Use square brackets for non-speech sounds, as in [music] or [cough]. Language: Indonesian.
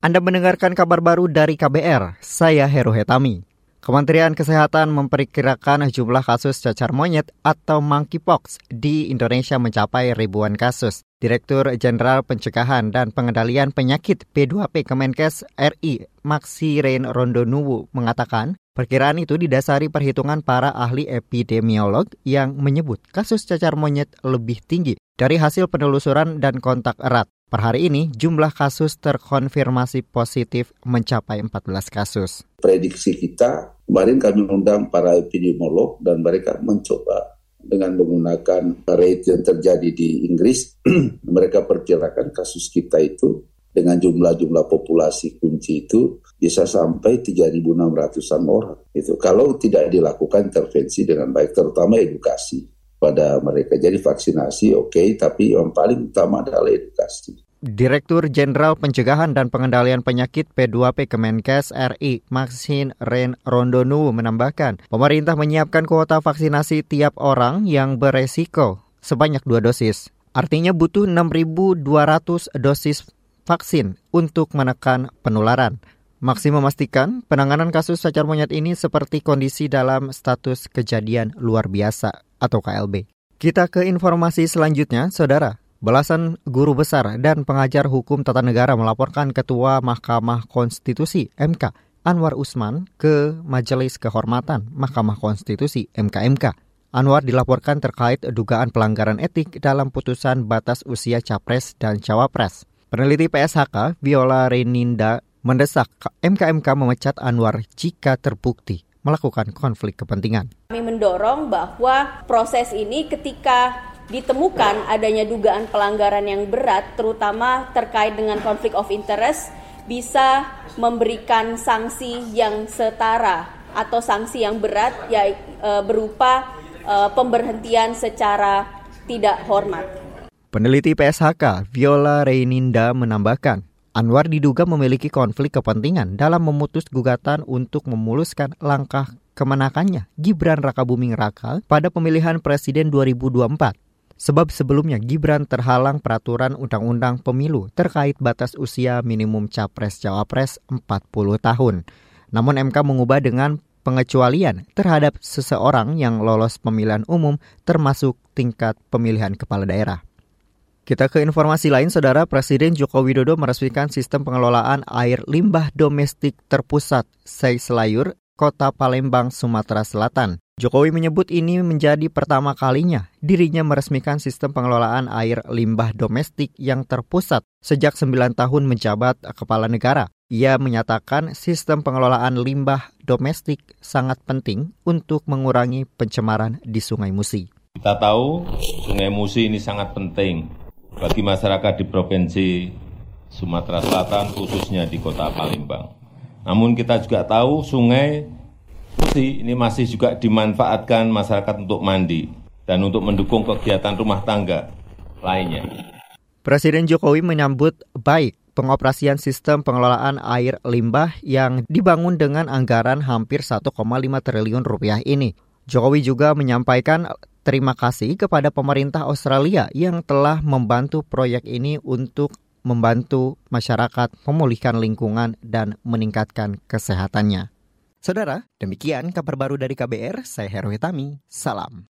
Anda mendengarkan kabar baru dari KBR, saya Heru Hetami. Kementerian Kesehatan memperkirakan jumlah kasus cacar monyet atau monkeypox di Indonesia mencapai ribuan kasus. Direktur Jenderal Pencegahan dan Pengendalian Penyakit P2P Kemenkes RI, Maksi Rain Rondonuwu, mengatakan perkiraan itu didasari perhitungan para ahli epidemiolog yang menyebut kasus cacar monyet lebih tinggi dari hasil penelusuran dan kontak erat. Per hari ini, jumlah kasus terkonfirmasi positif mencapai 14 kasus. Prediksi kita, kemarin kami undang para epidemiolog dan mereka mencoba dengan menggunakan rate yang terjadi di Inggris, [clears throat] mereka perkirakan kasus kita itu dengan jumlah-jumlah populasi kunci itu bisa sampai 3.600-an orang. Itu kalau tidak dilakukan intervensi dengan baik, terutama edukasi pada mereka. Jadi vaksinasi oke, okay, tapi yang paling utama adalah edukasi. Direktur Jenderal Pencegahan dan Pengendalian Penyakit P2P Kemenkes RI, Maxine Ren Rondonu menambahkan, pemerintah menyiapkan kuota vaksinasi tiap orang yang beresiko sebanyak dua dosis. Artinya butuh 6.200 dosis vaksin untuk menekan penularan. Maksi memastikan penanganan kasus cacar monyet ini seperti kondisi dalam status kejadian luar biasa atau KLB. Kita ke informasi selanjutnya, Saudara. Belasan guru besar dan pengajar hukum tata negara melaporkan Ketua Mahkamah Konstitusi MK Anwar Usman ke Majelis Kehormatan Mahkamah Konstitusi MKMK. Anwar dilaporkan terkait dugaan pelanggaran etik dalam putusan batas usia capres dan cawapres. Peneliti PSHK Viola Reninda mendesak MKMK memecat Anwar jika terbukti melakukan konflik kepentingan. Kami mendorong bahwa proses ini ketika ditemukan adanya dugaan pelanggaran yang berat, terutama terkait dengan konflik of interest, bisa memberikan sanksi yang setara atau sanksi yang berat, ya e, berupa e, pemberhentian secara tidak hormat. Peneliti PSHK Viola Reininda menambahkan, Anwar diduga memiliki konflik kepentingan dalam memutus gugatan untuk memuluskan langkah kemenakannya Gibran Rakabuming Raka pada pemilihan presiden 2024. Sebab sebelumnya Gibran terhalang peraturan undang-undang pemilu terkait batas usia minimum capres-cawapres 40 tahun. Namun MK mengubah dengan pengecualian terhadap seseorang yang lolos pemilihan umum termasuk tingkat pemilihan kepala daerah. Kita ke informasi lain, Saudara Presiden Joko Widodo meresmikan sistem pengelolaan air limbah domestik terpusat Selayur, Kota Palembang, Sumatera Selatan. Jokowi menyebut ini menjadi pertama kalinya dirinya meresmikan sistem pengelolaan air limbah domestik yang terpusat sejak 9 tahun menjabat kepala negara. Ia menyatakan sistem pengelolaan limbah domestik sangat penting untuk mengurangi pencemaran di Sungai Musi. Kita tahu Sungai Musi ini sangat penting bagi masyarakat di Provinsi Sumatera Selatan, khususnya di kota Palembang. Namun kita juga tahu sungai Musi ini masih juga dimanfaatkan masyarakat untuk mandi dan untuk mendukung kegiatan rumah tangga lainnya. Presiden Jokowi menyambut baik pengoperasian sistem pengelolaan air limbah yang dibangun dengan anggaran hampir 1,5 triliun rupiah ini. Jokowi juga menyampaikan terima kasih kepada pemerintah Australia yang telah membantu proyek ini untuk membantu masyarakat memulihkan lingkungan dan meningkatkan kesehatannya. Saudara, demikian kabar baru dari KBR, saya Heru Hitami, salam.